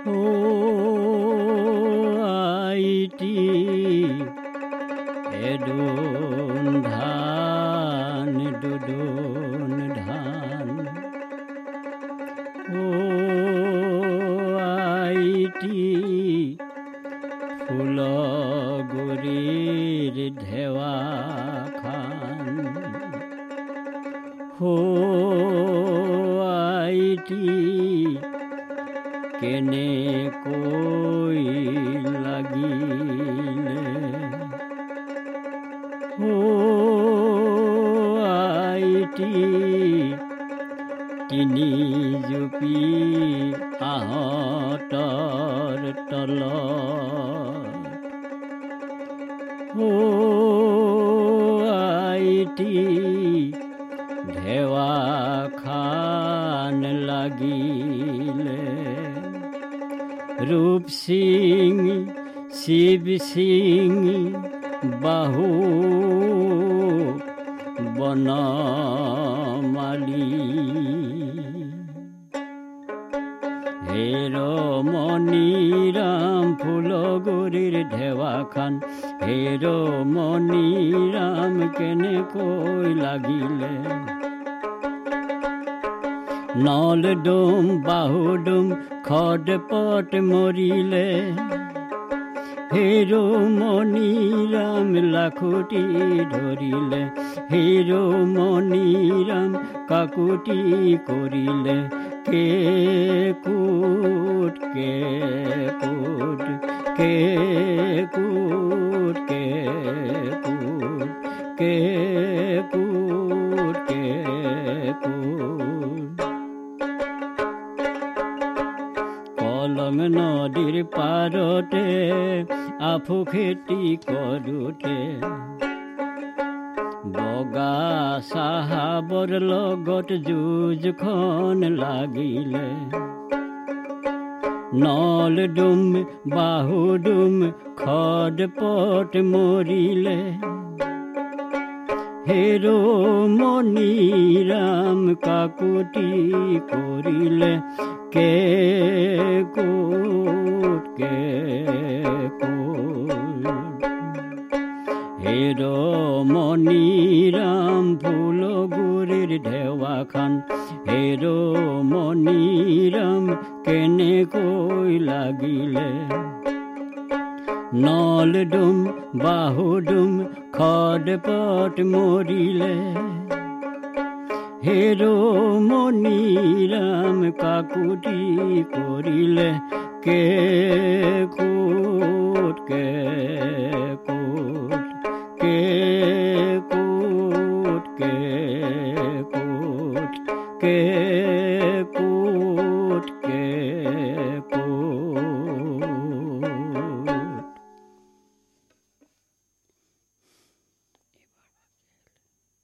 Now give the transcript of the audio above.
O IT O IT ফুলগুৰিৰ ঢেৱা খান হো IT কেনেকৈ লাগিলে? ও তিনি জুপি আহঁতৰ তলত ও আইটি ঢেৱা খান লাগিলে। ৰূপ সিং শিৱ সিং, বাহু বনমালী। হেৰ মণিৰাম ফুলগুৰিৰ ঢেৱাখান হেৰ মণিৰাম কেনেকৈ লাগিলে নল ডোম বাহু ডোম খড পট মৰিলে হেৰ মণিৰাম লাখুটি ধৰিলে হেৰ মণিৰাম কাকুটি কৰিলে কে কুট কে কুট, কে কলং নদীৰ পাৰতে আফু খেতি কৰোঁতে বগা চাহাবৰ লগত যুঁজখন লাগিলে। নল ডুম, বাহু ডুম খদ পট মৰিলে হেৰ মণিৰাম কাকুতি কৰিলে কে কোট কে কোট? হেৰ মণিৰাম ফুলগুৰিৰ ঢেৱাখান হেৰ মণিৰাম কেনেকৈ লাগিলে? নল ডুম বাহু ডুম খদ পট মৰিলে হেৰ মণিৰাম কাকুতি কৰিলে কে কোট কে কোট কে কোট কে কোট কে